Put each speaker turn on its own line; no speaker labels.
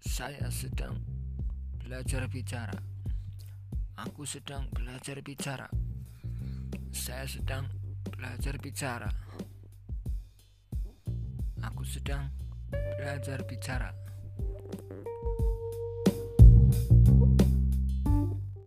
Saya sedang belajar bicara. Aku sedang belajar bicara. Saya sedang belajar bicara. Aku sedang belajar bicara.